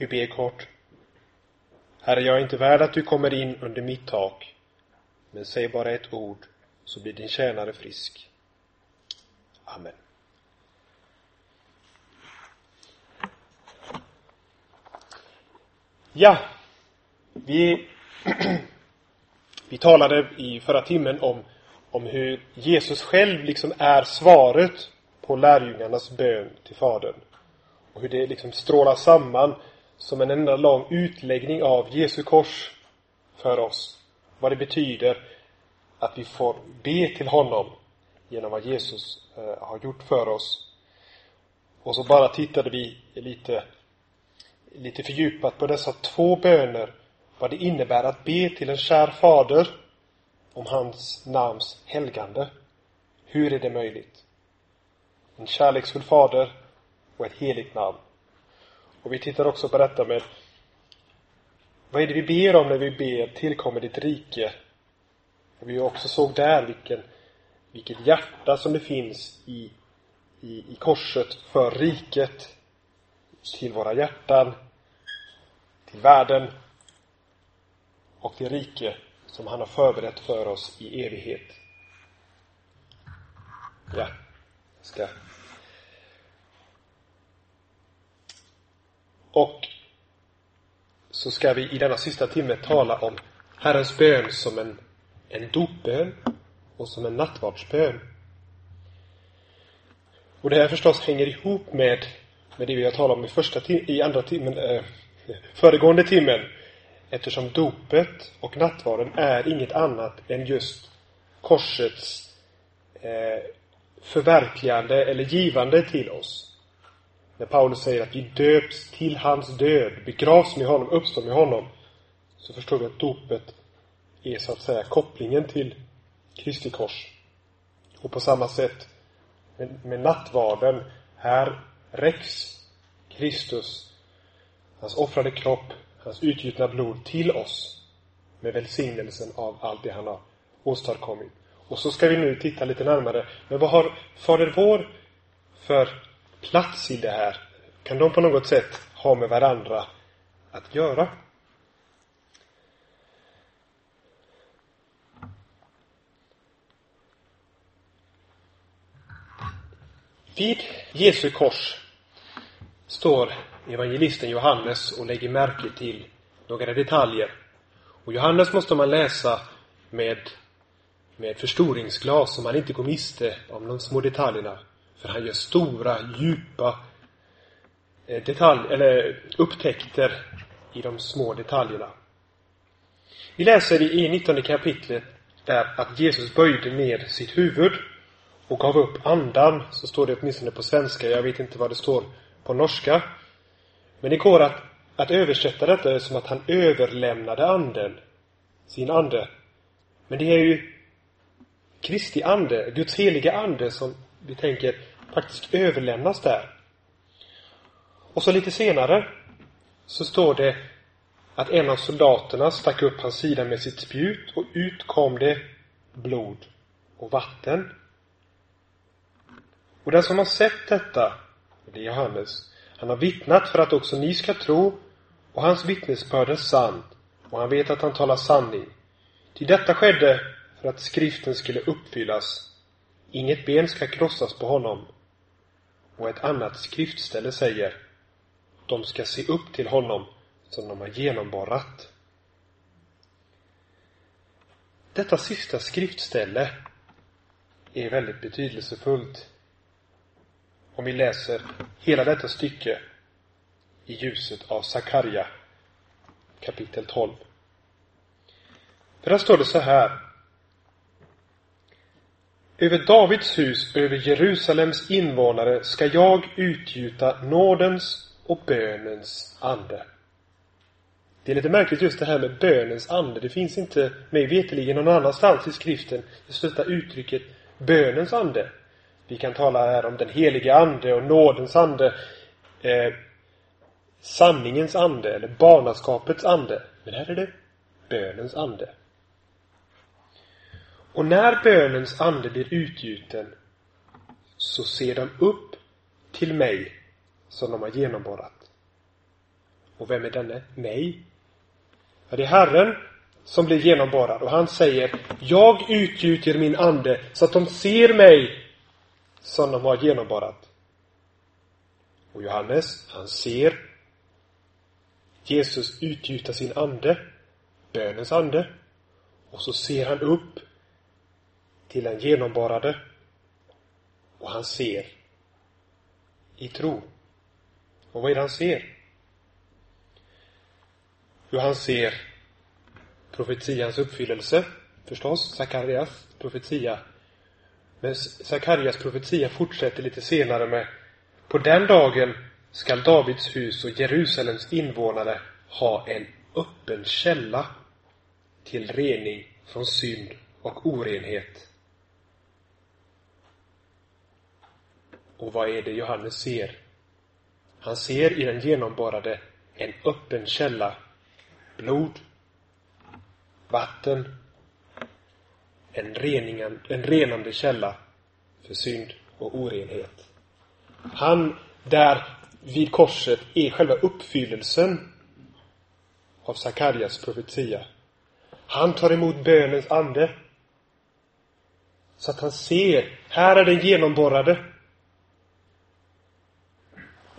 Vi ber kort. Herre, jag är inte värd att du kommer in under mitt tak. Men säg bara ett ord, så blir din tjänare frisk. Amen. Ja, vi, vi talade i förra timmen om, om hur Jesus själv liksom är svaret på lärjungarnas bön till Fadern. Och hur det liksom strålar samman som en enda lång utläggning av Jesu kors för oss. Vad det betyder att vi får be till honom genom vad Jesus eh, har gjort för oss. Och så bara tittade vi lite, lite fördjupat på dessa två böner. Vad det innebär att be till en kär fader om hans namns helgande. Hur är det möjligt? En kärleksfull fader och ett heligt namn. Och vi tittar också på detta med vad är det vi ber om när vi ber tillkommer ditt rike? Och vi också såg där vilken, vilket hjärta som det finns i, i, i korset för riket. Till våra hjärtan, till världen och till rike som han har förberett för oss i evighet. Ja, jag ska Och så ska vi i denna sista timme tala om Herrens bön som en, en dopbön och som en nattvardsbön. Och det här förstås hänger ihop med, med det vi har talat om i första i andra timmen, äh, föregående timmen. Eftersom dopet och nattvarden är inget annat än just korsets eh, förverkligande eller givande till oss. När Paulus säger att vi döps till hans död, begravs med honom, uppstår med honom, så förstår vi att dopet är så att säga kopplingen till Kristi kors. Och på samma sätt med, med nattvarden, här räcks Kristus, hans offrade kropp, hans utgjutna blod till oss med välsignelsen av allt det han har åstadkommit. Och så ska vi nu titta lite närmare. Men vad har Fader vår för plats i det här? Kan de på något sätt ha med varandra att göra? Vid Jesu kors står evangelisten Johannes och lägger märke till några detaljer. Och Johannes måste man läsa med, med förstoringsglas så man inte går miste om de små detaljerna. För han gör stora, djupa eh, detalj, eller upptäckter i de små detaljerna. Vi läser i 19 kapitlet där att Jesus böjde ner sitt huvud och gav upp andan, så står det åtminstone på svenska, jag vet inte vad det står på norska. Men det går att, att översätta detta som att han överlämnade anden, sin ande. Men det är ju Kristi ande, Guds heliga ande som vi tänker faktiskt överlämnas där. Och så lite senare så står det att en av soldaterna stack upp hans sida med sitt spjut och ut kom det blod och vatten. Och den som har sett detta, det är Johannes, han har vittnat för att också ni ska tro och hans vittnesbörd är sant och han vet att han talar sanning. Till detta skedde för att skriften skulle uppfyllas. Inget ben ska krossas på honom. Och ett annat skriftställe säger de ska se upp till honom som de har genomborrat. Detta sista skriftställe är väldigt betydelsefullt om vi läser hela detta stycke i ljuset av Sakarja kapitel 12. För där står det så här över Davids hus, över Jerusalems invånare ska jag utgjuta nådens och bönens ande. Det är lite märkligt just det här med bönens ande. Det finns inte mig veterligen någon annanstans i skriften just detta uttrycket bönens ande. Vi kan tala här om den heliga ande och nådens ande. Eh, sanningens ande eller barnaskapets ande. Men här är det bönens ande. Och när bönens ande blir utgjuten så ser de upp till mig som de har genomborrat. Och vem är denne? Mig? Ja, det är Herren som blir genomborrad och han säger Jag utgjuter min ande så att de ser mig som de har genomborrat. Och Johannes, han ser Jesus utgjuta sin ande, bönens ande. Och så ser han upp till den genomborrade. Och han ser i tro. Och vad är det han ser? Jo, han ser profetians uppfyllelse, förstås, Sakarias profetia. Men Sakarias profetia fortsätter lite senare med På den dagen skall Davids hus och Jerusalems invånare ha en öppen källa till rening från synd och orenhet. Och vad är det Johannes ser? Han ser i den genomborrade en öppen källa. Blod, vatten, en, reningen, en renande källa för synd och orenhet. Han där vid korset är själva uppfyllelsen av Sakarias profetia. Han tar emot bönens ande. Så att han ser, här är den genomborrade.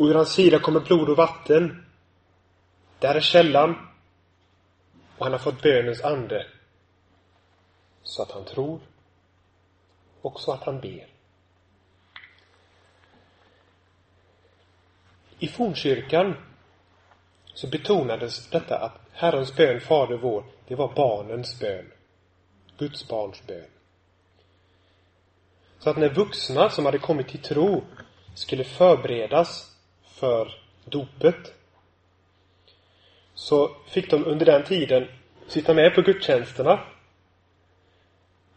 Och ur hans sida kommer blod och vatten. Där är källan. Och han har fått bönens ande. Så att han tror. Och så att han ber. I fornkyrkan så betonades detta att Herrens bön, Fader vår, det var barnens bön. Guds barns bön. Så att när vuxna som hade kommit till tro skulle förberedas för dopet så fick de under den tiden sitta med på gudstjänsterna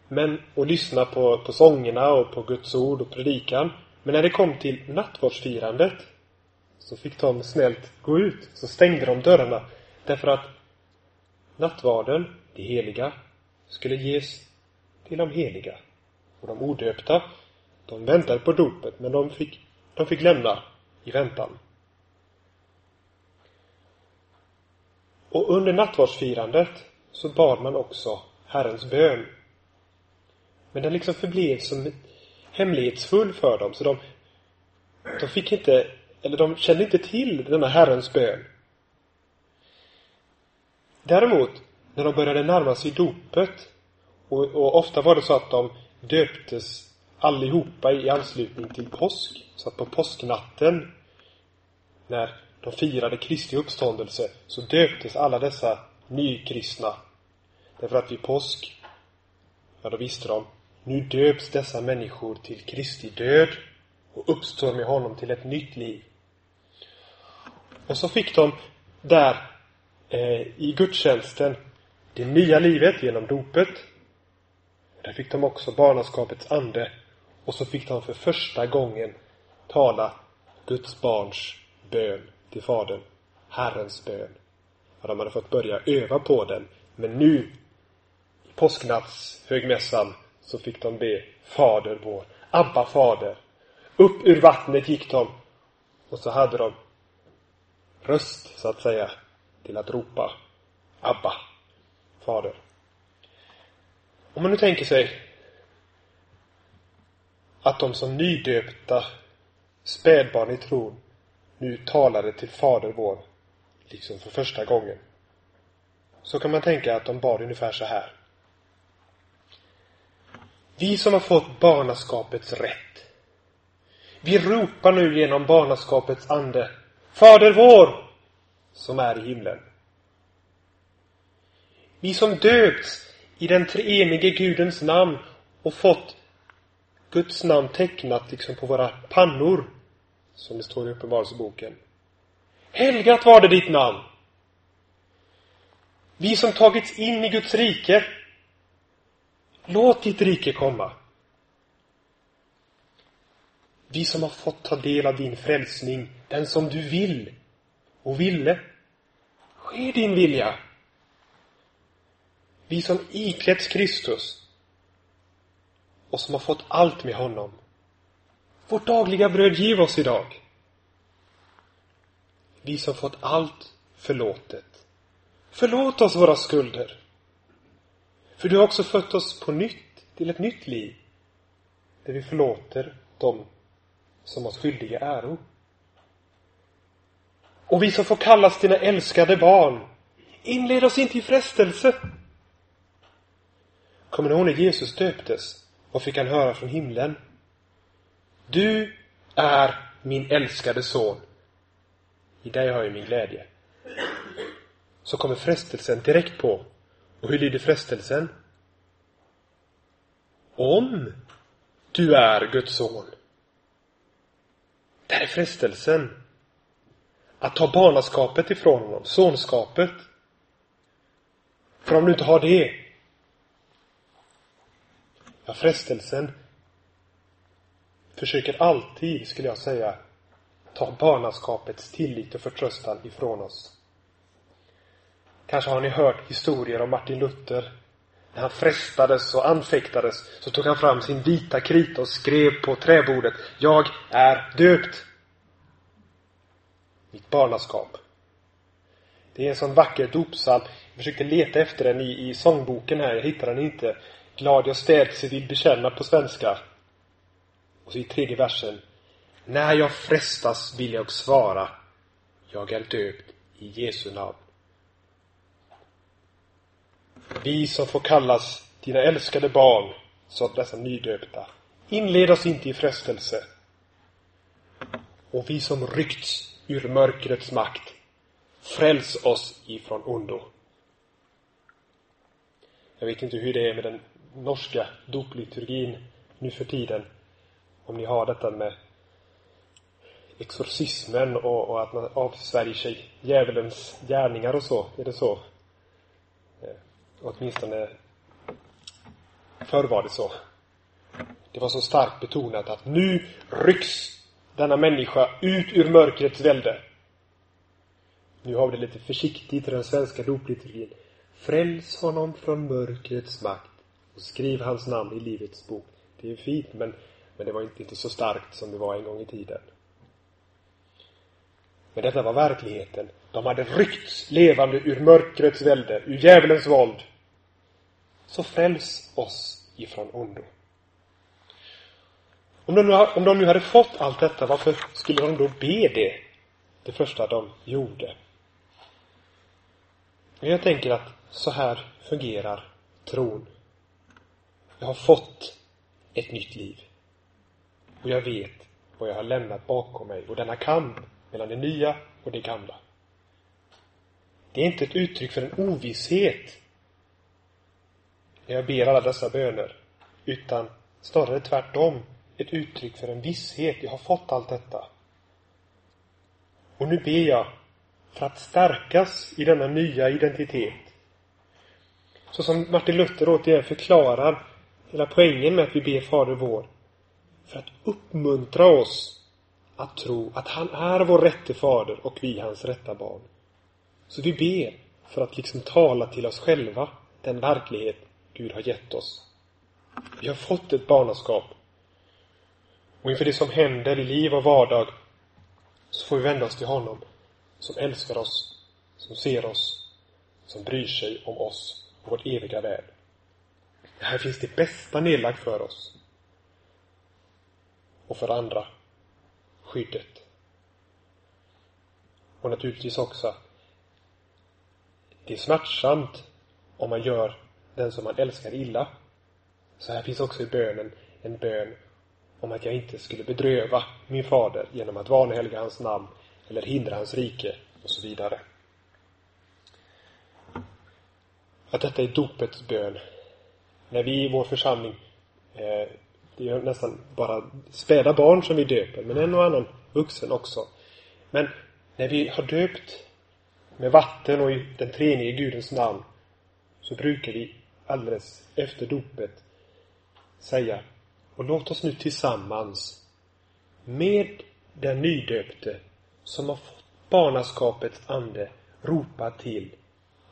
men, och lyssna på, på sångerna och på Guds ord och predikan. Men när det kom till nattvardsfirandet så fick de snällt gå ut. Så stängde de dörrarna. Därför att nattvarden, det heliga, skulle ges till de heliga. Och de odöpta, de väntade på dopet, men de fick, de fick lämna i väntan. Och under nattvardsfirandet så bad man också Herrens bön. Men den liksom förblev som hemlighetsfull för dem, så de, de fick inte eller de kände inte till denna Herrens bön. Däremot, när de började närma sig dopet, och, och ofta var det så att de döptes allihopa i anslutning till påsk. Så att på påsknatten, när de firade Kristi uppståndelse, så döptes alla dessa nykristna. Därför att vid påsk, ja då visste de, nu döps dessa människor till Kristi död och uppstår med honom till ett nytt liv. Och så fick de där eh, i gudstjänsten det nya livet genom dopet. Där fick de också barnaskapets ande. Och så fick de för första gången tala Guds barns bön till Fadern. Herrens bön. Och de hade fått börja öva på den. Men nu, i påsknattshögmässan, så fick de be Fader vår. Abba, Fader. Upp ur vattnet gick de. Och så hade de röst, så att säga, till att ropa Abba, Fader. Om man nu tänker sig att de som nydöpta spädbarn i tron nu talade till Fader vår, liksom för första gången. Så kan man tänka att de bad ungefär så här. Vi som har fått barnaskapets rätt. Vi ropar nu genom barnaskapets ande Fader vår, som är i himlen. Vi som döpts i den treenige Gudens namn och fått Guds namn tecknat liksom på våra pannor, som det står i Uppenbarelseboken. Helgat var det ditt namn. Vi som tagits in i Guds rike. Låt ditt rike komma. Vi som har fått ta del av din frälsning, den som du vill och ville. Ske din vilja. Vi som iklätts Kristus och som har fått allt med honom. Vårt dagliga bröd giv oss idag. Vi som fått allt förlåtet. Förlåt oss våra skulder. För du har också fött oss på nytt till ett nytt liv. Där vi förlåter dem som oss skyldiga äro. Och vi som får kallas dina älskade barn, inled oss inte i frestelse. Kommer ni ihåg när Jesus döptes? Vad fick han höra från himlen? Du är min älskade son. I dig har jag min glädje. Så kommer frestelsen direkt på. Och hur lyder frestelsen? Om du är Guds son. Där är frestelsen. Att ta barnaskapet ifrån honom, sonskapet. För om du inte har det, ja, frestelsen försöker alltid, skulle jag säga, ta barnaskapets tillit och förtröstan ifrån oss. Kanske har ni hört historier om Martin Luther. När han frestades och anfäktades så tog han fram sin vita krita och skrev på träbordet Jag är döpt. Mitt barnaskap. Det är en sån vacker dopsalm. Jag försökte leta efter den i, i sångboken här. Jag hittade den inte. Glad jag stärks vill bekänna på svenska. Och så i tredje versen. När jag frestas vill jag svara. Jag är döpt i Jesu namn. Vi som får kallas dina älskade barn, sa dessa nydöpta. Inled oss inte i frestelse. Och vi som ryckts ur mörkrets makt, fräls oss ifrån ondo. Jag vet inte hur det är med den norska dopliturgin nu för tiden. Om ni har detta med exorcismen och, och att man avsvärjer sig djävulens gärningar och så. Är det så? Eh, åtminstone förr var det så. Det var så starkt betonat att nu rycks denna människa ut ur mörkrets välde. Nu har vi det lite försiktigt i den svenska dopliturgin. Fräls honom från mörkrets makt och skriv hans namn i Livets bok. Det är fint, men, men det var inte, inte så starkt som det var en gång i tiden. Men detta var verkligheten. De hade ryckts levande ur mörkrets välde, ur djävulens våld. Så fräls oss ifrån ondo. Om de, nu, om de nu hade fått allt detta, varför skulle de då be det? Det första de gjorde. Jag tänker att så här fungerar tron. Jag har fått ett nytt liv. Och jag vet vad jag har lämnat bakom mig och denna kamp mellan det nya och det gamla. Det är inte ett uttryck för en ovisshet när jag ber alla dessa böner, utan snarare tvärtom ett uttryck för en visshet. Jag har fått allt detta. Och nu ber jag för att stärkas i denna nya identitet. Så som Martin Luther återigen förklarar hela poängen med att vi ber Fader vår. För att uppmuntra oss att tro att han är vår rätte fader och vi hans rätta barn. Så vi ber för att liksom tala till oss själva den verklighet Gud har gett oss. Vi har fått ett barnaskap. Och inför det som händer i liv och vardag så får vi vända oss till honom som älskar oss, som ser oss, som bryr sig om oss och vårt eviga väl. Här finns det bästa nedlagt för oss. Och för andra, skyddet. Och naturligtvis också, det är smärtsamt om man gör den som man älskar illa. Så här finns också i bönen en bön om att jag inte skulle bedröva min fader genom att vanhelga hans namn eller hindra hans rike och så vidare. Att detta är dopets bön. När vi i vår församling, eh, det är nästan bara späda barn som vi döper, men en och annan vuxen också. Men när vi har döpt med vatten och i den treenige Gudens namn så brukar vi alldeles efter dopet säga och låt oss nu tillsammans med den nydöpte som har fått barnaskapets ande ropa till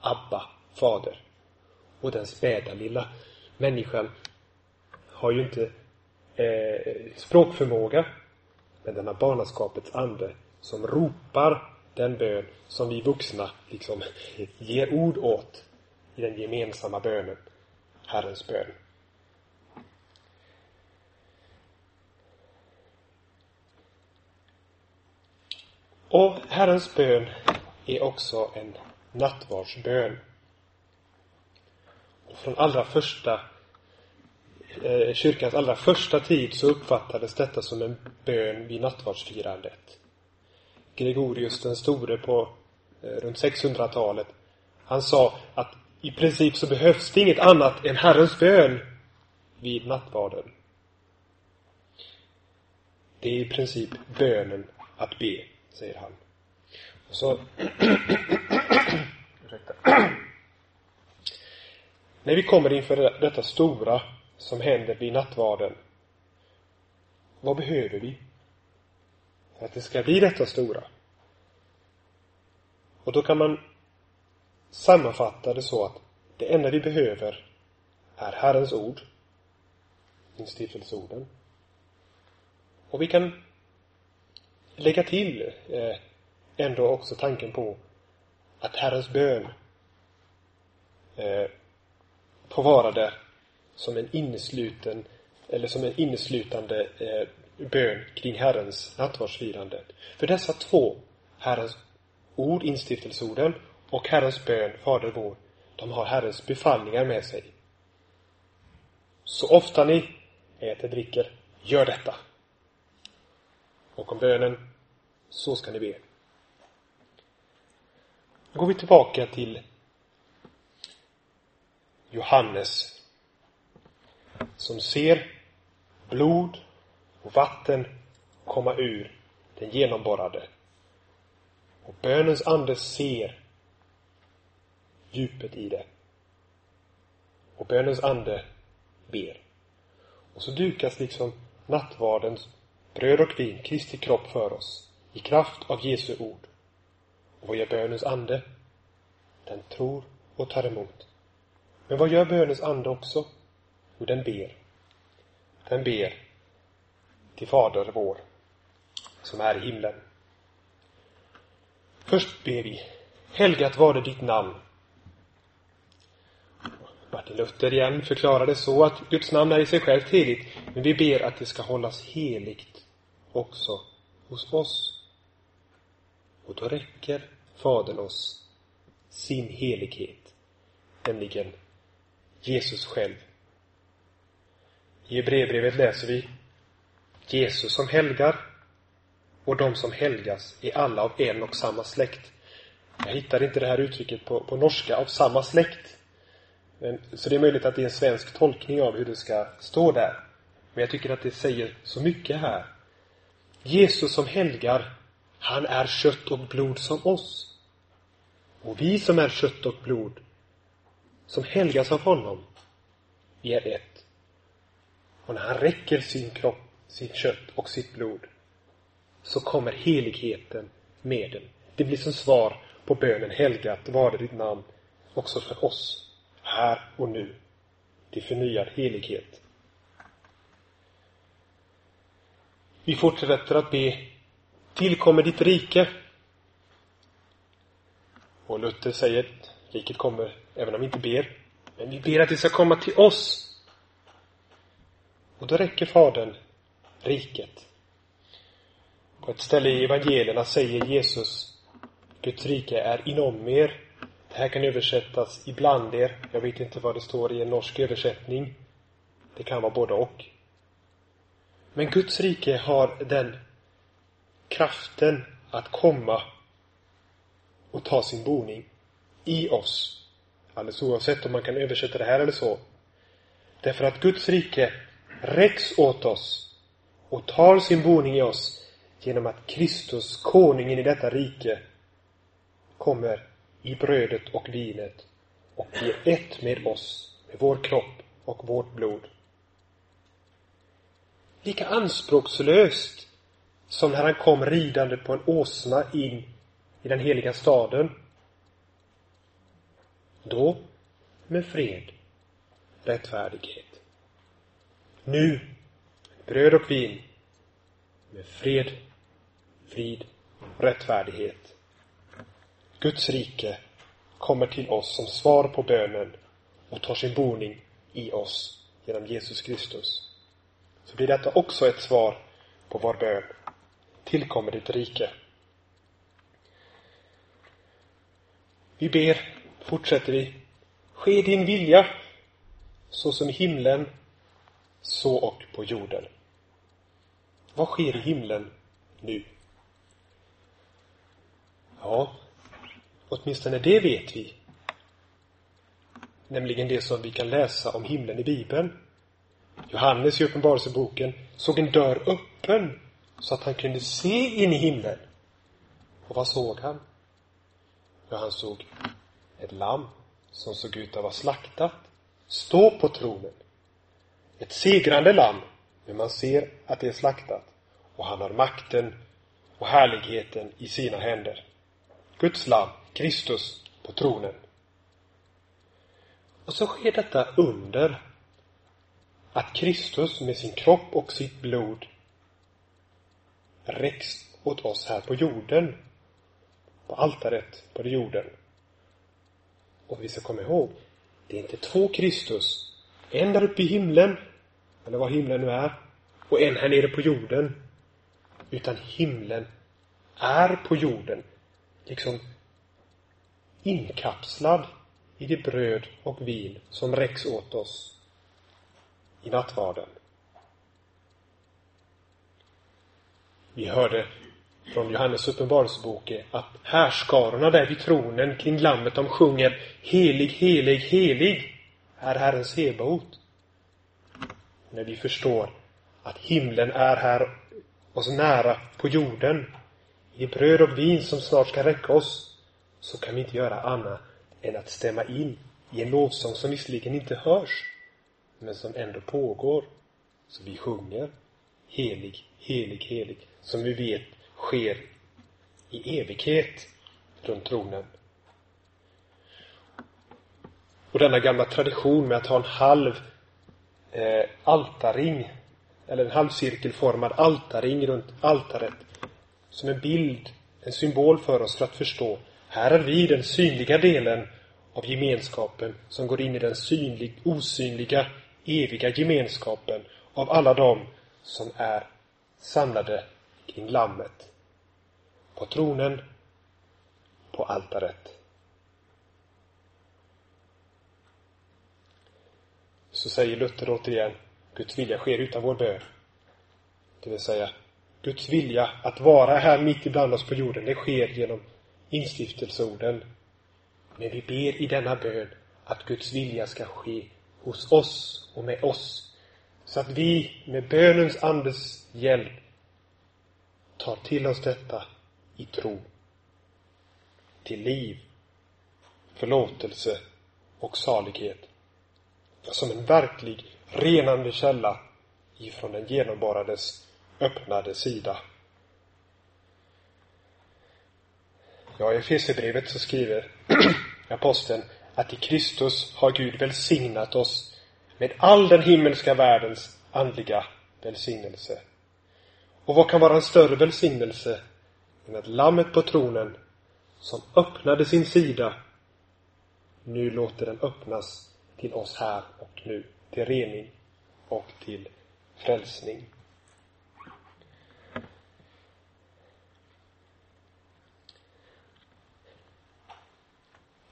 Abba, Fader. Och den späda lilla människan har ju inte eh, språkförmåga, men den har barnaskapets ande som ropar den bön som vi vuxna liksom ger ord åt i den gemensamma bönen, Herrens bön. Och Herrens bön är också en nattvardsbön. Från allra första eh, kyrkans allra första tid så uppfattades detta som en bön vid nattvardsfirandet. Gregorius den store på eh, runt 600-talet, han sa att i princip så behövs det inget annat än Herrens bön vid nattvarden. Det är i princip bönen att be, säger han. Och så När vi kommer inför detta stora som händer vid nattvarden, vad behöver vi? För att det ska bli detta stora. Och då kan man sammanfatta det så att det enda vi behöver är Herrens ord, instiftelseorden. Och vi kan lägga till eh, ändå också tanken på att Herrens bön eh, får vara där som en innesluten eller som en inneslutande eh, bön kring Herrens nattvardsfirande. För dessa två, Herrens ord, instiftelseorden, och Herrens bön, Fader vår, de har Herrens befallningar med sig. Så ofta ni äter, dricker, gör detta. Och om bönen, så ska ni be. Då går vi tillbaka till Johannes som ser blod och vatten komma ur den genomborrade. Och bönens ande ser djupet i det. Och bönens ande ber. Och så dukas liksom nattvardens bröd och vin, Kristi kropp för oss, i kraft av Jesu ord. Och vad gör bönens ande? Den tror och tar emot. Men vad gör bönens ande också? Jo, den ber. Den ber till Fader vår, som är i himlen. Först ber vi. Helgat var det ditt namn. Martin Luther igen förklarar det så att Guds namn är i sig självt heligt, men vi ber att det ska hållas heligt också hos oss. Och då räcker Fadern oss sin helighet, nämligen Jesus själv. I Hebreerbrevet läser vi Jesus som helgar och de som helgas är alla av en och samma släkt. Jag hittar inte det här uttrycket på, på norska, av samma släkt. Men, så det är möjligt att det är en svensk tolkning av hur det ska stå där. Men jag tycker att det säger så mycket här. Jesus som helgar, han är kött och blod som oss. Och vi som är kött och blod, som helgas av honom, vi är ett. Och när han räcker sin kropp, sitt kött och sitt blod, så kommer heligheten med den. Det blir som svar på bönen helgat var ditt namn också för oss, här och nu. Till förnyad helighet. Vi fortsätter att be Tillkommer ditt rike. Och Luther säger riket kommer även om vi inte ber. Men vi ber att det ska komma till oss. Och då räcker Fadern riket. På ett ställe i evangelierna säger Jesus Guds rike är inom er. Det här kan översättas ibland er. Jag vet inte vad det står i en norsk översättning. Det kan vara både och. Men Guds rike har den kraften att komma och ta sin boning i oss. Alldeles oavsett om man kan översätta det här eller så. Därför att Guds rike räcks åt oss och tar sin boning i oss genom att Kristus, konungen i detta rike, kommer i brödet och vinet och blir ett med oss, med vår kropp och vårt blod. Lika anspråkslöst som när han kom ridande på en åsna in i den heliga staden. Då med fred, rättfärdighet. Nu, bröd och vin, med fred, frid, rättfärdighet Guds rike, kommer till oss som svar på bönen och tar sin boning i oss genom Jesus Kristus. Så blir detta också ett svar på vår bön. Tillkommer ditt rike. Vi ber, fortsätter vi. Ske din vilja, så som i himlen, så och på jorden. Vad sker i himlen nu? Ja, åtminstone det vet vi. Nämligen det som vi kan läsa om himlen i Bibeln. Johannes i Uppenbarelseboken såg en dörr öppen så att han kunde se in i himlen. Och vad såg han? Ja, han såg ett lamm som såg ut att vara slaktat stå på tronen. Ett segrande lamm, men man ser att det är slaktat. Och han har makten och härligheten i sina händer. Guds lamm, Kristus, på tronen. Och så sker detta under att Kristus med sin kropp och sitt blod räcks åt oss här på jorden. På altaret på jorden. Och vi ska komma ihåg, det är inte två Kristus. En där uppe i himlen, eller var himlen nu är, och en här nere på jorden. Utan himlen är på jorden, liksom inkapslad i det bröd och vin som räcks åt oss i nattvarden. Vi hörde från Johannes uppenbarelsebok är att härskarorna där vid tronen kring lammet de sjunger Helig, helig, helig är Herren Sebaot. När vi förstår att himlen är här oss nära på jorden i bröd och vin som snart ska räcka oss så kan vi inte göra annat än att stämma in i en lovsång som visserligen inte hörs men som ändå pågår. Så vi sjunger Helig, helig, helig som vi vet sker i evighet runt tronen. Och denna gamla tradition med att ha en halv eh, altarring eller en halvcirkelformad altarring runt altaret som en bild, en symbol för oss för att förstå här är vi den synliga delen av gemenskapen som går in i den synlig, osynliga, eviga gemenskapen av alla dem som är samlade kring Lammet. På tronen, på altaret. Så säger Luther återigen, Guds vilja sker utan vår bön. Det vill säga, Guds vilja att vara här mitt ibland oss på jorden, det sker genom instiftelseorden. Men vi ber i denna bön att Guds vilja ska ske hos oss och med oss. Så att vi med bönens andes hjälp tar till oss detta i tro. Till liv, förlåtelse och salighet. Som en verklig renande källa ifrån den genomborrades öppnade sida. Ja, i Efesierbrevet så skriver aposteln att i Kristus har Gud välsignat oss med all den himmelska världens andliga välsignelse. Och vad kan vara en större välsignelse men att lammet på tronen som öppnade sin sida nu låter den öppnas till oss här och nu, till rening och till frälsning.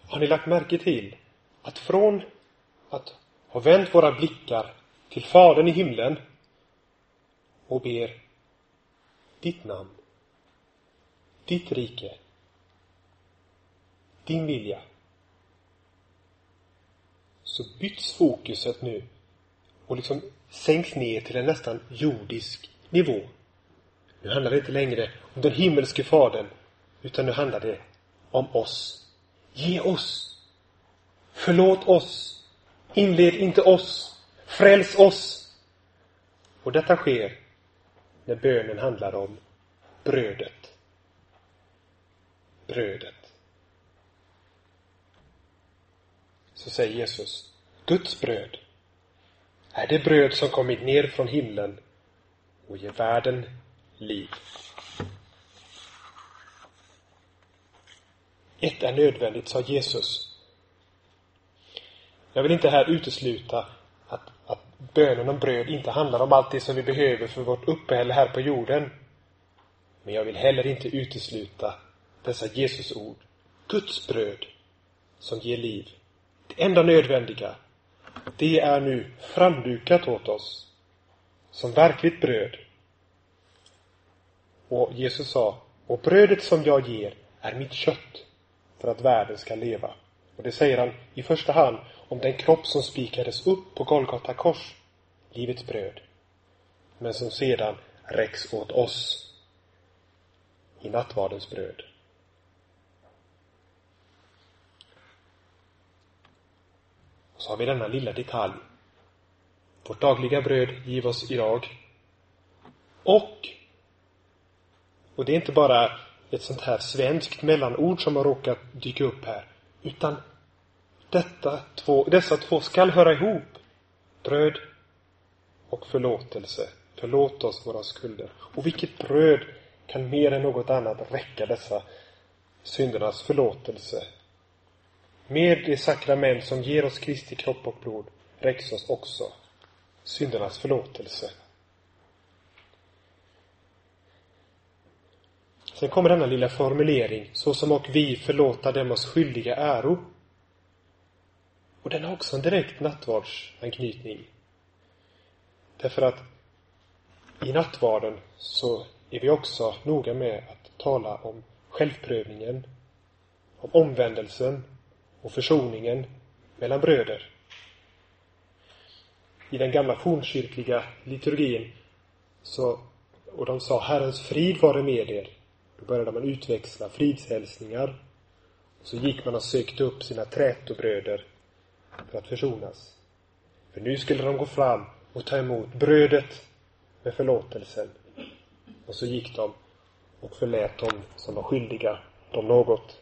Har ni lagt märke till att från att ha vänt våra blickar till Fadern i himlen och ber ditt namn, ditt rike, din vilja, så byts fokuset nu och liksom sänks ner till en nästan jordisk nivå. Nu handlar det inte längre om den himmelske Fadern, utan nu handlar det om oss. Ge oss! Förlåt oss! Inled inte oss! Fräls oss! Och detta sker när bönen handlar om brödet. Brödet. Så säger Jesus, Guds bröd är det bröd som kommit ner från himlen och ger världen liv. Ett är nödvändigt, sa Jesus. Jag vill inte här utesluta att, att bönen om bröd inte handlar om allt det som vi behöver för vårt uppehälle här på jorden. Men jag vill heller inte utesluta dessa Jesusord. Guds bröd som ger liv. Det enda nödvändiga, det är nu framdukat åt oss som verkligt bröd. Och Jesus sa, och brödet som jag ger är mitt kött för att världen ska leva. Och det säger han i första hand om den kropp som spikades upp på Golgata kors, livets bröd, men som sedan räcks åt oss i nattvardens bröd. Så har vi denna lilla detalj. Vårt dagliga bröd giv oss idag. Och, och det är inte bara ett sånt här svenskt mellanord som har råkat dyka upp här, utan detta två, dessa två skall höra ihop. Bröd och förlåtelse. Förlåt oss våra skulder. Och vilket bröd kan mer än något annat räcka dessa syndernas förlåtelse. Med det sakrament som ger oss Kristi kropp och blod räcks oss också syndernas förlåtelse. Sen kommer denna lilla formulering, såsom och vi förlåta dem oss skyldiga äro. Och den har också en direkt nattvardsanknytning. Därför att i nattvarden så är vi också noga med att tala om självprövningen, om omvändelsen och försoningen mellan bröder. I den gamla fornkyrkliga liturgin så, och de sa Herrens frid vare med er. Då började man utväxla fridshälsningar. Och så gick man och sökte upp sina trätobröder för att försonas. För nu skulle de gå fram och ta emot brödet med förlåtelsen. Och så gick de och förlät dem som var skyldiga dem något.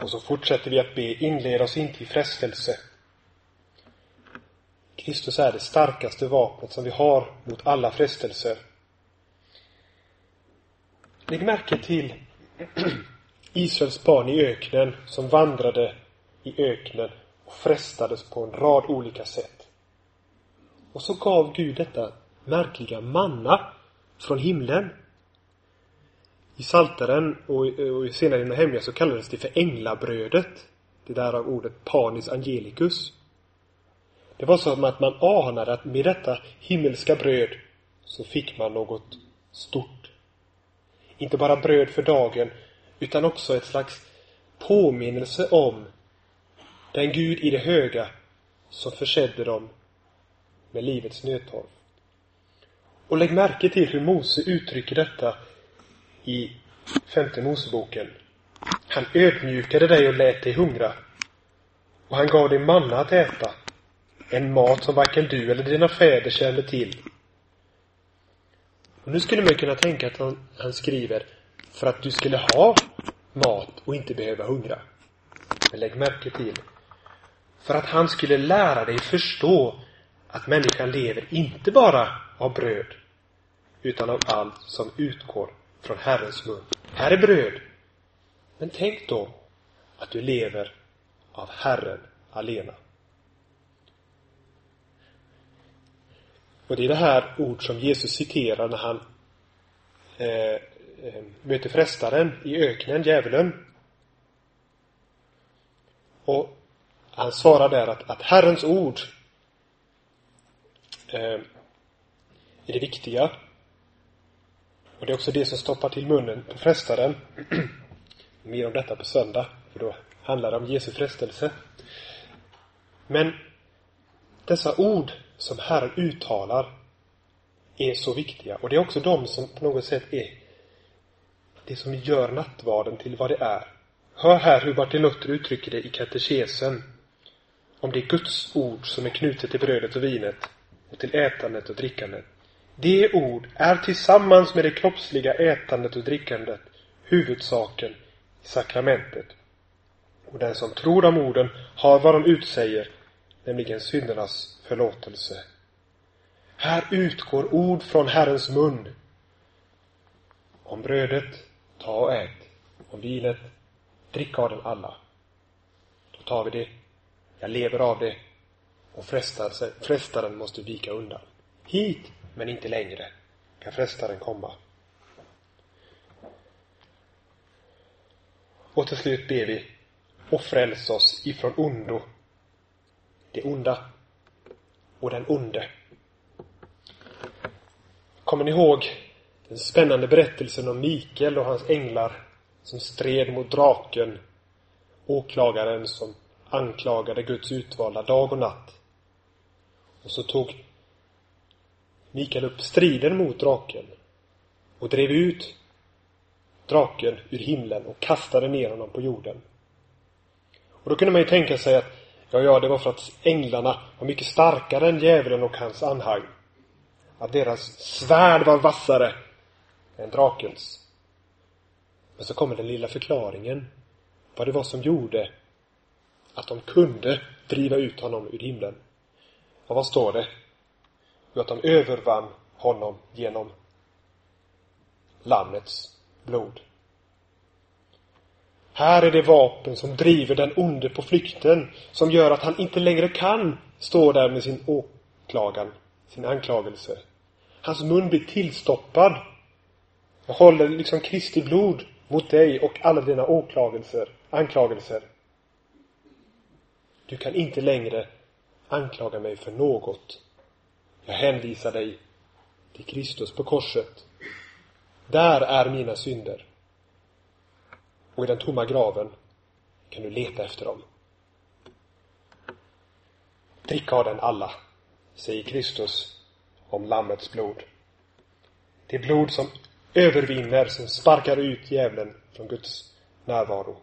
Och så fortsätter vi att be, inled oss inte i frestelse. Kristus är det starkaste vapnet som vi har mot alla frestelser. Lägg märke till Israels barn i öknen som vandrade i öknen och frestades på en rad olika sätt. Och så gav Gud detta märkliga manna från himlen. I Salteren och, och senare i Nehemja så kallades det för änglabrödet. Det där av ordet panis angelicus. Det var som att man anade att med detta himmelska bröd så fick man något stort. Inte bara bröd för dagen utan också ett slags påminnelse om den Gud i det höga som försedde dem med livets nödtorft. Och lägg märke till hur Mose uttrycker detta i femte Moseboken. Han ödmjukade dig och lät dig hungra. Och han gav dig manna att äta. En mat som varken du eller dina fäder kände till. Och nu skulle man kunna tänka att han, han skriver för att du skulle ha mat och inte behöva hungra. Men lägg märke till för att han skulle lära dig förstå att människan lever inte bara av bröd utan av allt som utgår från Herrens mun. Här är bröd. Men tänk då att du lever av Herren alena. Och det är det här ord som Jesus citerar när han eh, eh möter frestaren i öknen, djävulen. Och han svarar där att, att Herrens ord eh, är det viktiga. Och det är också det som stoppar till munnen på frestaren. Mer om detta på söndag, för då handlar det om Jesu frestelse. Men dessa ord som Herren uttalar är så viktiga. Och det är också de som på något sätt är det som gör nattvarden till vad det är. Hör här hur Martin Luther uttrycker det i katekesen om det Guds ord som är knutet till brödet och vinet och till ätandet och drickandet. Det ord är tillsammans med det kroppsliga ätandet och drickandet huvudsaken i sakramentet. Och den som tror om orden har vad de utsäger, nämligen syndernas förlåtelse. Här utgår ord från Herrens mun. Om brödet, ta och ät. Om vinet, drick av den alla. Då tar vi det. Jag lever av det. Och frestaren måste vika undan. Hit, men inte längre, kan frestaren komma. Och till slut ber vi och fräls oss ifrån ondo. Det onda och den onde. Kommer ni ihåg den spännande berättelsen om Mikael och hans änglar som stred mot draken, åklagaren som anklagade Guds utvalda dag och natt. Och så tog Mikael upp striden mot draken och drev ut draken ur himlen och kastade ner honom på jorden. Och då kunde man ju tänka sig att ja, ja, det var för att änglarna var mycket starkare än djävulen och hans anhang. Att deras svärd var vassare än drakens. Men så kommer den lilla förklaringen. Vad det var som gjorde att de kunde driva ut honom ur himlen. Och vad står det? Jo, att de övervann honom genom Lammets blod. Här är det vapen som driver den onde på flykten, som gör att han inte längre kan stå där med sin åklagan, sin anklagelse. Hans mun blir tillstoppad. Jag håller liksom Kristi blod mot dig och alla dina åklagelser, anklagelser. Du kan inte längre anklaga mig för något. Jag hänvisar dig till Kristus på korset. Där är mina synder. Och i den tomma graven kan du leta efter dem. Drick av den alla, säger Kristus om Lammets blod. Det blod som övervinner, som sparkar ut djävulen från Guds närvaro.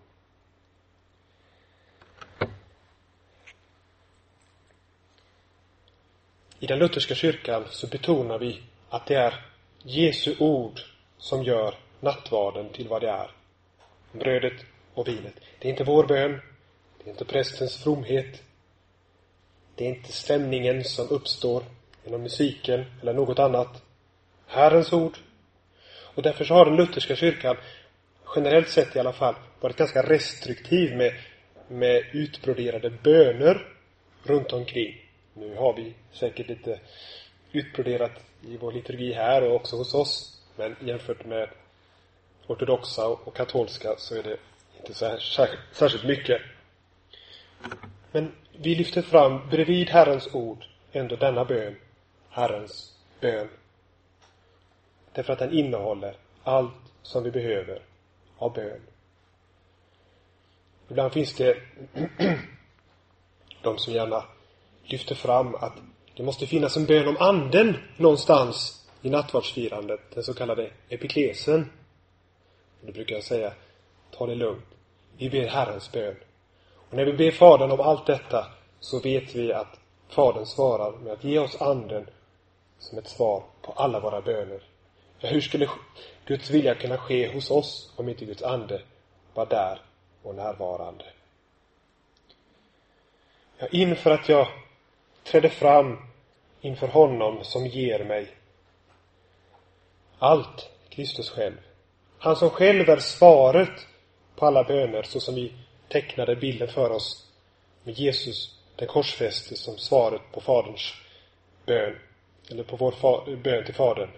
I den lutherska kyrkan så betonar vi att det är Jesu ord som gör nattvarden till vad det är. Brödet och vinet. Det är inte vår bön. Det är inte prästens fromhet. Det är inte stämningen som uppstår genom musiken eller något annat. Herrens ord. Och därför så har den lutherska kyrkan, generellt sett i alla fall, varit ganska restriktiv med, med utbroderade böner runt omkring. Nu har vi säkert lite utbroderat i vår liturgi här och också hos oss. Men jämfört med ortodoxa och katolska så är det inte så här, särskilt, särskilt mycket. Men vi lyfter fram bredvid Herrens ord ändå denna bön, Herrens bön. Därför att den innehåller allt som vi behöver av bön. Ibland finns det de som gärna lyfter fram att det måste finnas en bön om anden någonstans i nattvardsfirandet, den så kallade epiklesen. Då brukar jag säga, ta det lugnt. Vi ber Herrens bön. Och när vi ber Fadern om allt detta så vet vi att Fadern svarar med att ge oss anden som ett svar på alla våra böner. Ja, hur skulle Guds vilja kunna ske hos oss om inte Guds ande var där och närvarande? Ja, inför att jag trädde fram inför honom som ger mig allt, Kristus själv. Han som själv är svaret på alla böner, så som vi tecknade bilden för oss med Jesus, den korsfäste, som svaret på Faderns bön, eller på vår bön till Fadern.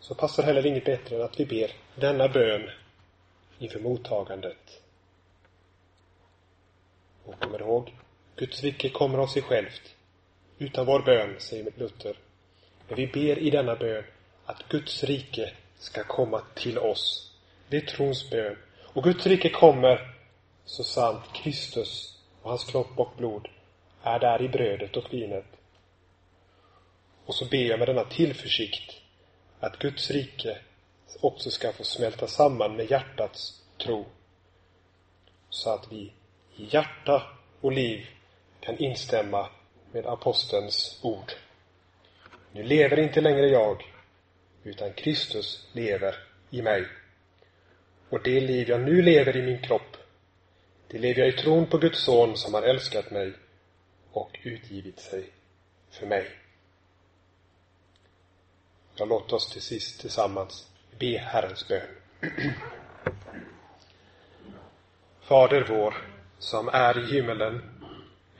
Så passar heller inget bättre än att vi ber denna bön inför mottagandet. Och kommer ihåg, Guds rike kommer av sig självt, utan vår bön, säger Luther. Men vi ber i denna bön att Guds rike ska komma till oss. Det är trons bön. Och Guds rike kommer så sant Kristus och hans kropp och blod är där i brödet och vinet. Och så ber jag med denna tillförsikt att Guds rike också ska få smälta samman med hjärtats tro. Så att vi i hjärta och liv kan instämma med apostelns ord. Nu lever inte längre jag, utan Kristus lever i mig. Och det liv jag nu lever i min kropp, det lever jag i tron på Guds son som har älskat mig och utgivit sig för mig. Ja, låt oss till sist tillsammans be Herrens bön. Fader vår, som är i himmelen.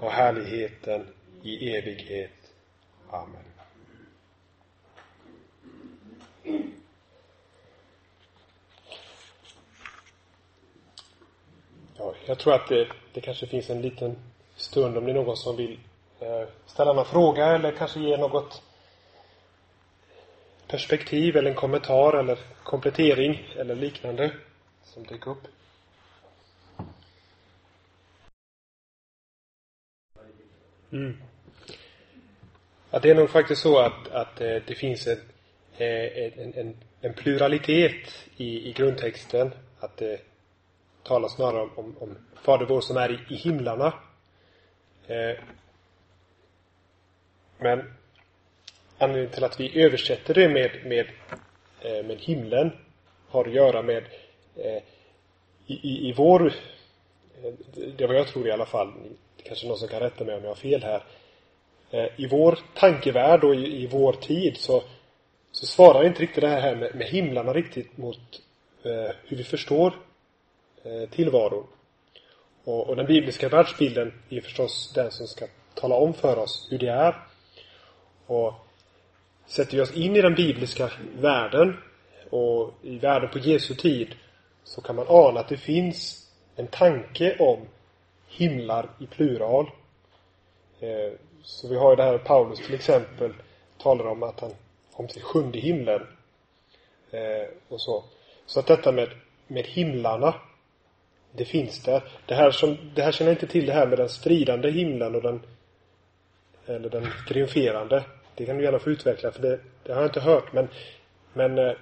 och härligheten i evighet. Amen. Ja, jag tror att det, det kanske finns en liten stund om det är någon som vill eh, ställa någon fråga eller kanske ge något perspektiv eller en kommentar eller komplettering eller liknande som dyker upp. Mm. Ja, det är nog faktiskt så att, att eh, det finns en, eh, en, en, en pluralitet i, i grundtexten. Att eh, det talas snarare om, om, om Fader vår som är i, i himlarna. Men anledningen till att vi översätter det med, med, med himlen har att göra med i, i, i vår, det var jag tror i alla fall, kanske någon som kan rätta mig om jag har fel här. Eh, I vår tankevärld och i, i vår tid så, så svarar inte riktigt det här med, med himlarna riktigt mot eh, hur vi förstår eh, tillvaron. Och, och den bibliska världsbilden är förstås den som ska tala om för oss hur det är. Och sätter vi oss in i den bibliska världen och i världen på Jesu tid så kan man ana att det finns en tanke om himlar i plural. Eh, så vi har ju det här Paulus till exempel talar om att han kom till sjunde himlen. Eh, och så. Så att detta med, med himlarna det finns där. Det här, som, det här känner jag inte till det här med den stridande himlen och den eller den triumferande. Det kan du gärna få utveckla för det, det har jag inte hört men men eh,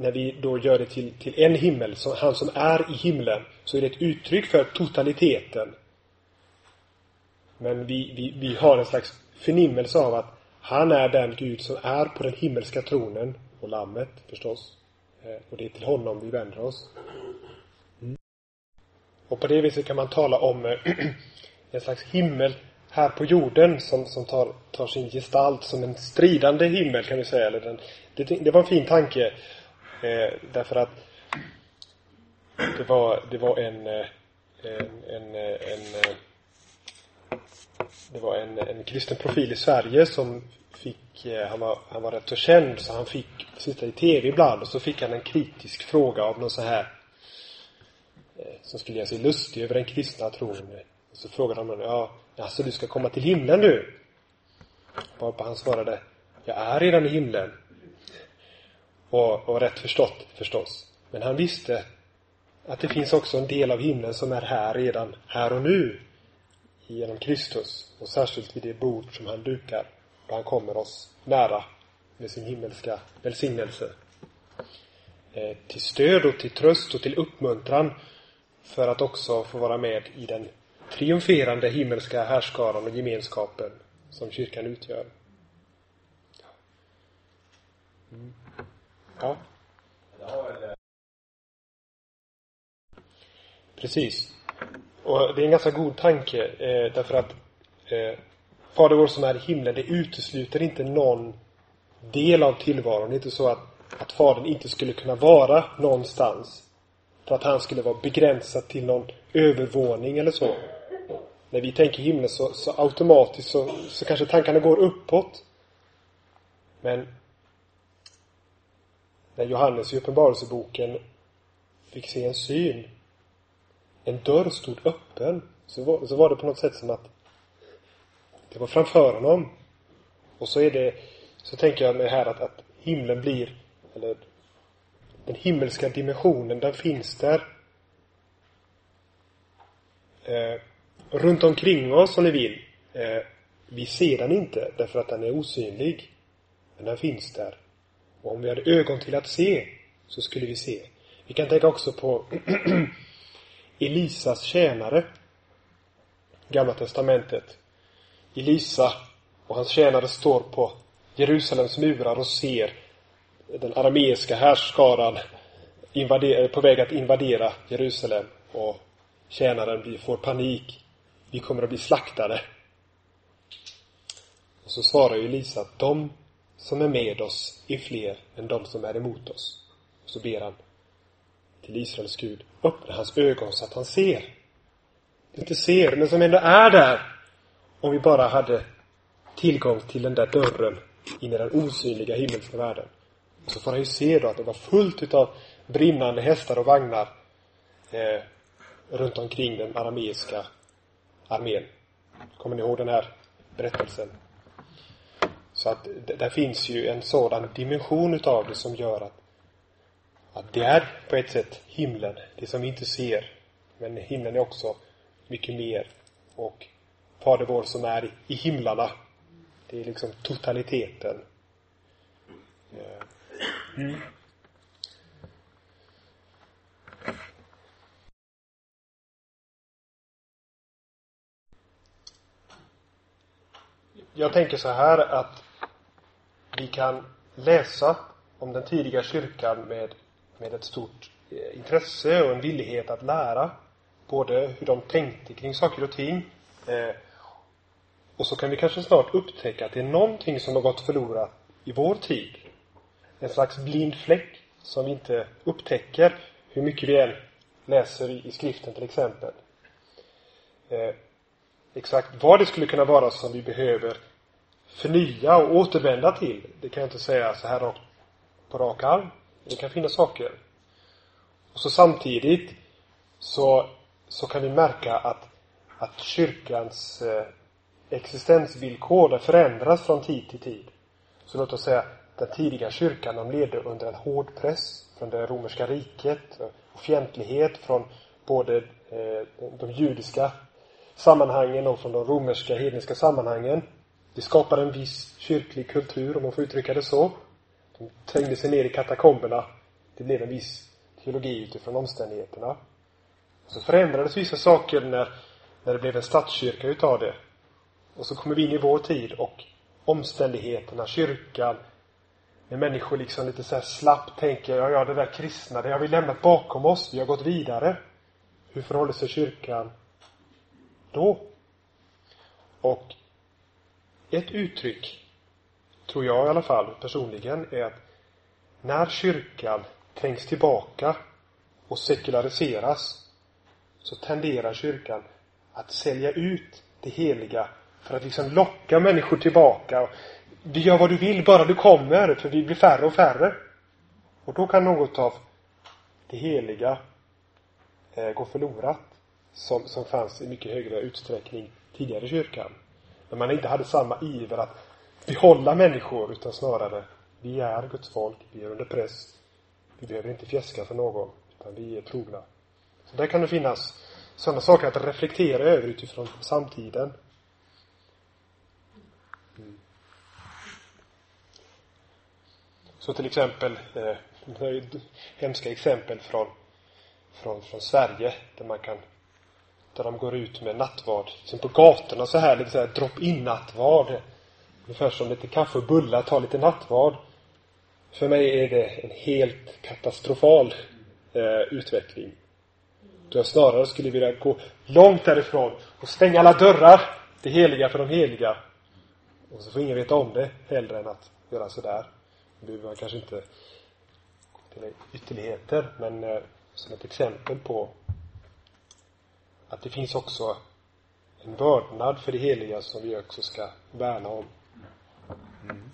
när vi då gör det till, till en himmel, så han som är i himlen, så är det ett uttryck för totaliteten. Men vi, vi, vi har en slags förnimmelse av att han är den Gud som är på den himmelska tronen och lammet förstås. Eh, och det är till honom vi vänder oss. Mm. Och på det viset kan man tala om eh, en slags himmel här på jorden som, som tar, tar sin gestalt som en stridande himmel kan vi säga. Eller den, det, det var en fin tanke. Eh, därför att det var, det var en, eh, en, en, eh, en eh, det var en, en kristen profil i Sverige som fick, han var, han var rätt så känd så han fick sitta i TV ibland och så fick han en kritisk fråga av någon så här som skulle göra sig lustig över den kristna tron. Och så frågade han honom, ja, alltså du ska komma till himlen du? Varpå han svarade, jag är redan i himlen. Och, och rätt förstått förstås. Men han visste att det finns också en del av himlen som är här redan, här och nu. Genom Kristus. Och särskilt vid det bord som han dukar. Då han kommer oss nära med sin himmelska välsignelse. Eh, till stöd och till tröst och till uppmuntran för att också få vara med i den triumferande himmelska härskaran och gemenskapen som kyrkan utgör. Mm. Ja. Precis. Och det är en ganska god tanke eh, därför att eh, Fader vår som är i himlen, det utesluter inte någon del av tillvaron. Det är inte så att, att Fadern inte skulle kunna vara någonstans. För att han skulle vara begränsad till någon övervåning eller så. När vi tänker himlen så, så automatiskt så, så kanske tankarna går uppåt. Men när Johannes i Uppenbarelseboken fick se en syn. En dörr stod öppen. Så var, så var det på något sätt som att det var framför honom. Och så är det, så tänker jag mig här att, att himlen blir, eller den himmelska dimensionen, den finns där. Eh, runt omkring oss om ni vill. Eh, vi ser den inte därför att den är osynlig. Men den finns där. Och om vi hade ögon till att se, så skulle vi se. Vi kan tänka också på Elisas tjänare. Gamla testamentet. Elisa och hans tjänare står på Jerusalems murar och ser den arameiska härskaran eh, på väg att invadera Jerusalem. Och tjänaren får panik. Vi kommer att bli slaktade. Och så svarar ju Elisa att de som är med oss är fler än de som är emot oss. Och så ber han till Israels Gud, öppna hans ögon så att han ser. Inte ser, men som ändå är där. Om vi bara hade tillgång till den där dörren in i den osynliga himmelska världen. Så får han ju se då att det var fullt utav brinnande hästar och vagnar eh, runt omkring den arameiska armén. Kommer ni ihåg den här berättelsen? Så att där finns ju en sådan dimension utav det som gör att, att det är på ett sätt himlen, det som vi inte ser. Men himlen är också mycket mer. Och Fader vår som är i himlarna, det är liksom totaliteten. Eh. Mm. Jag tänker så här att vi kan läsa om den tidiga kyrkan med, med ett stort eh, intresse och en villighet att lära. Både hur de tänkte kring saker och ting. Eh, och så kan vi kanske snart upptäcka att det är någonting som har gått förlorat i vår tid. En slags blind fläck som vi inte upptäcker hur mycket vi än läser i, i skriften till exempel. Eh, exakt vad det skulle kunna vara som vi behöver förnya och återvända till. Det kan jag inte säga så här rakt på rak arm. Det kan finnas saker. Och så samtidigt så, så kan vi märka att, att kyrkans eh, existensvillkor förändras från tid till tid. Så låt oss säga den tidiga kyrkan de levde under en hård press från det romerska riket och fientlighet från både eh, de judiska sammanhangen och från de romerska hedniska sammanhangen. Det skapade en viss kyrklig kultur, om man får uttrycka det så. De trängde sig ner i katakomberna. Det blev en viss teologi utifrån omständigheterna. Och så förändrades vissa saker när, när det blev en statskyrka utav det. Och så kommer vi in i vår tid och omständigheterna, kyrkan, när människor liksom lite så här slappt tänker, ja, ja, det där kristna, det har vi lämnat bakom oss, vi har gått vidare. Hur förhåller sig kyrkan då? Och ett uttryck, tror jag i alla fall personligen, är att när kyrkan trängs tillbaka och sekulariseras så tenderar kyrkan att sälja ut det heliga för att liksom locka människor tillbaka. Du gör vad du vill bara du kommer, för vi blir färre och färre. Och då kan något av det heliga eh, gå förlorat som, som fanns i mycket högre utsträckning tidigare i kyrkan. När man inte hade samma iver att behålla människor utan snarare vi är Guds folk, vi är under press. Vi behöver inte fjäska för någon, utan vi är trogna. Så där kan det finnas sådana saker att reflektera över utifrån samtiden. Mm. Så till exempel, eh, hemska exempel från, från, från Sverige där man kan där de går ut med nattvard. Liksom på gatorna så här, lite så här drop-in nattvard. Ungefär som lite kaffe och bullar, ta lite nattvard. För mig är det en helt katastrofal eh, utveckling. Då jag snarare skulle vilja gå långt därifrån och stänga alla dörrar. Det heliga för de heliga. Och så får ingen veta om det hellre än att göra sådär. Nu behöver man kanske inte ytterligheter, men eh, som ett exempel på att det finns också en vördnad för det heliga som vi också ska värna om. Mm.